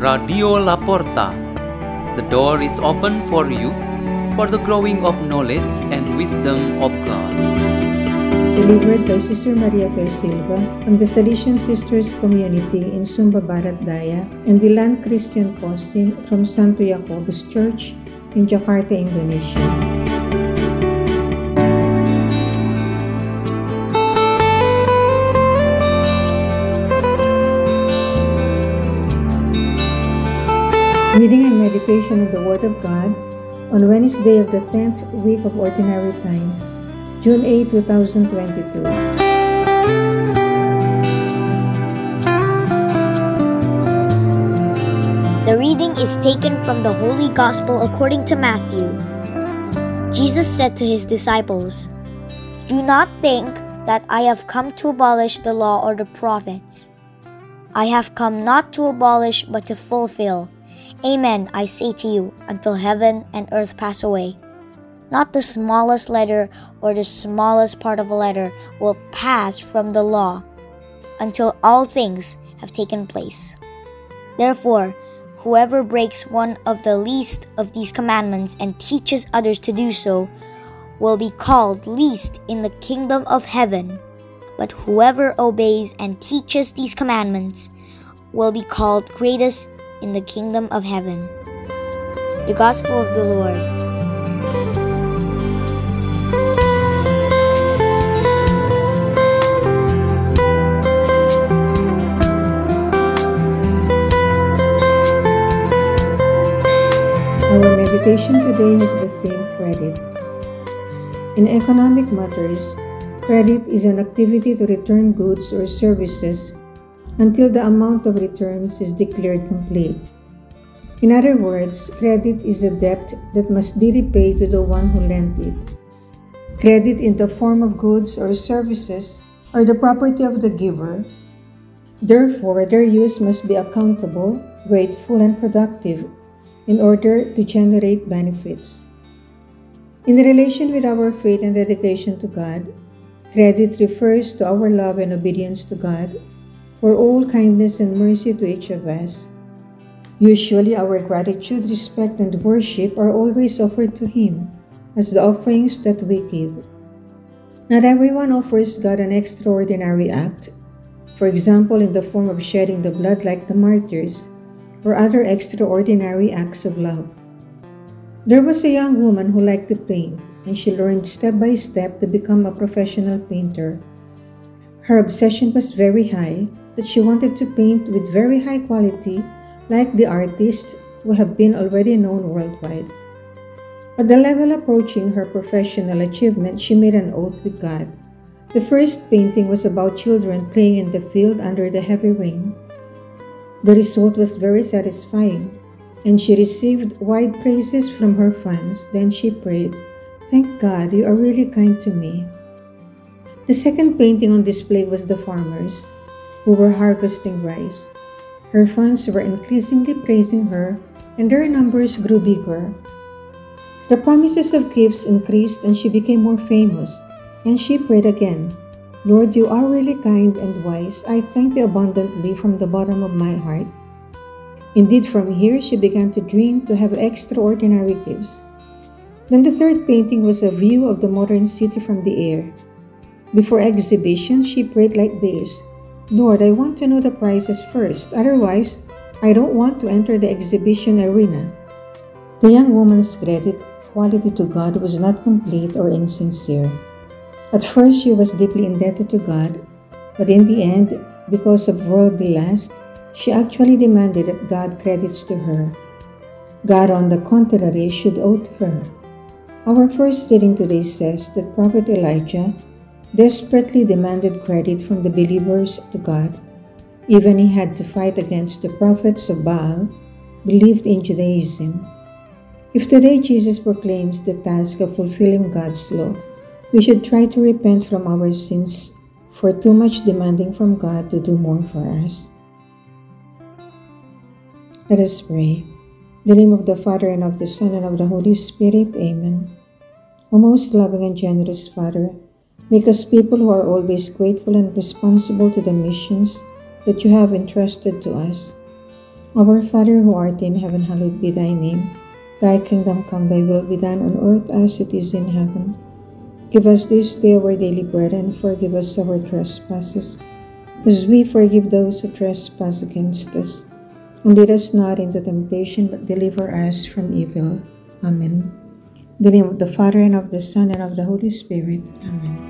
Radio La Porta. The door is open for you for the growing of knowledge and wisdom of God. Delivered by Sister Maria Fe Silva from the Salesian Sisters Community in Sumba Barat Daya and Dylan Christian Kosim from Santo Yakobus Church in Jakarta, Indonesia. Reading and meditation of the Word of God on Wednesday of the 10th week of Ordinary Time, June 8, 2022. The reading is taken from the Holy Gospel according to Matthew. Jesus said to his disciples, Do not think that I have come to abolish the law or the prophets. I have come not to abolish but to fulfill. Amen, I say to you, until heaven and earth pass away. Not the smallest letter or the smallest part of a letter will pass from the law until all things have taken place. Therefore, whoever breaks one of the least of these commandments and teaches others to do so will be called least in the kingdom of heaven. But whoever obeys and teaches these commandments will be called greatest in the kingdom of heaven. The Gospel of the Lord. Our meditation today has the theme credit. In economic matters, credit is an activity to return goods or services until the amount of returns is declared complete. In other words, credit is a debt that must be repaid to the one who lent it. Credit in the form of goods or services are the property of the giver. Therefore, their use must be accountable, grateful, and productive in order to generate benefits. In relation with our faith and dedication to God, credit refers to our love and obedience to God for all kindness and mercy to each of us. Usually, our gratitude, respect, and worship are always offered to Him as the offerings that we give. Not everyone offers God an extraordinary act, for example, in the form of shedding the blood like the martyrs or other extraordinary acts of love. There was a young woman who liked to paint, and she learned step by step to become a professional painter. Her obsession was very high that she wanted to paint with very high quality, like the artists who have been already known worldwide. At the level approaching her professional achievement, she made an oath with God. The first painting was about children playing in the field under the heavy rain. The result was very satisfying, and she received wide praises from her fans. Then she prayed, Thank God, you are really kind to me. The second painting on display was the farmers, who were harvesting rice. Her fans were increasingly praising her, and their numbers grew bigger. The promises of gifts increased, and she became more famous. And she prayed again, Lord, you are really kind and wise. I thank you abundantly from the bottom of my heart. Indeed, from here she began to dream to have extraordinary gifts. Then the third painting was a view of the modern city from the air. Before exhibition, she prayed like this Lord, I want to know the prices first, otherwise, I don't want to enter the exhibition arena. The young woman's credit quality to God was not complete or insincere. At first, she was deeply indebted to God, but in the end, because of worldly lust, she actually demanded that God credits to her. God, on the contrary, should owe to her. Our first reading today says that Prophet Elijah desperately demanded credit from the believers to God. Even he had to fight against the prophets of Baal, believed in Judaism. If today Jesus proclaims the task of fulfilling God's law, we should try to repent from our sins for too much demanding from God to do more for us. Let us pray. In the name of the Father, and of the Son, and of the Holy Spirit. Amen. O most loving and generous Father, us people who are always grateful and responsible to the missions that you have entrusted to us. Our Father who art in heaven, hallowed be thy name. Thy kingdom come, thy will be done on earth as it is in heaven. Give us this day our daily bread and forgive us our trespasses, as we forgive those who trespass against us. And lead us not into temptation, but deliver us from evil. Amen. In the name of the Father, and of the Son, and of the Holy Spirit. Amen.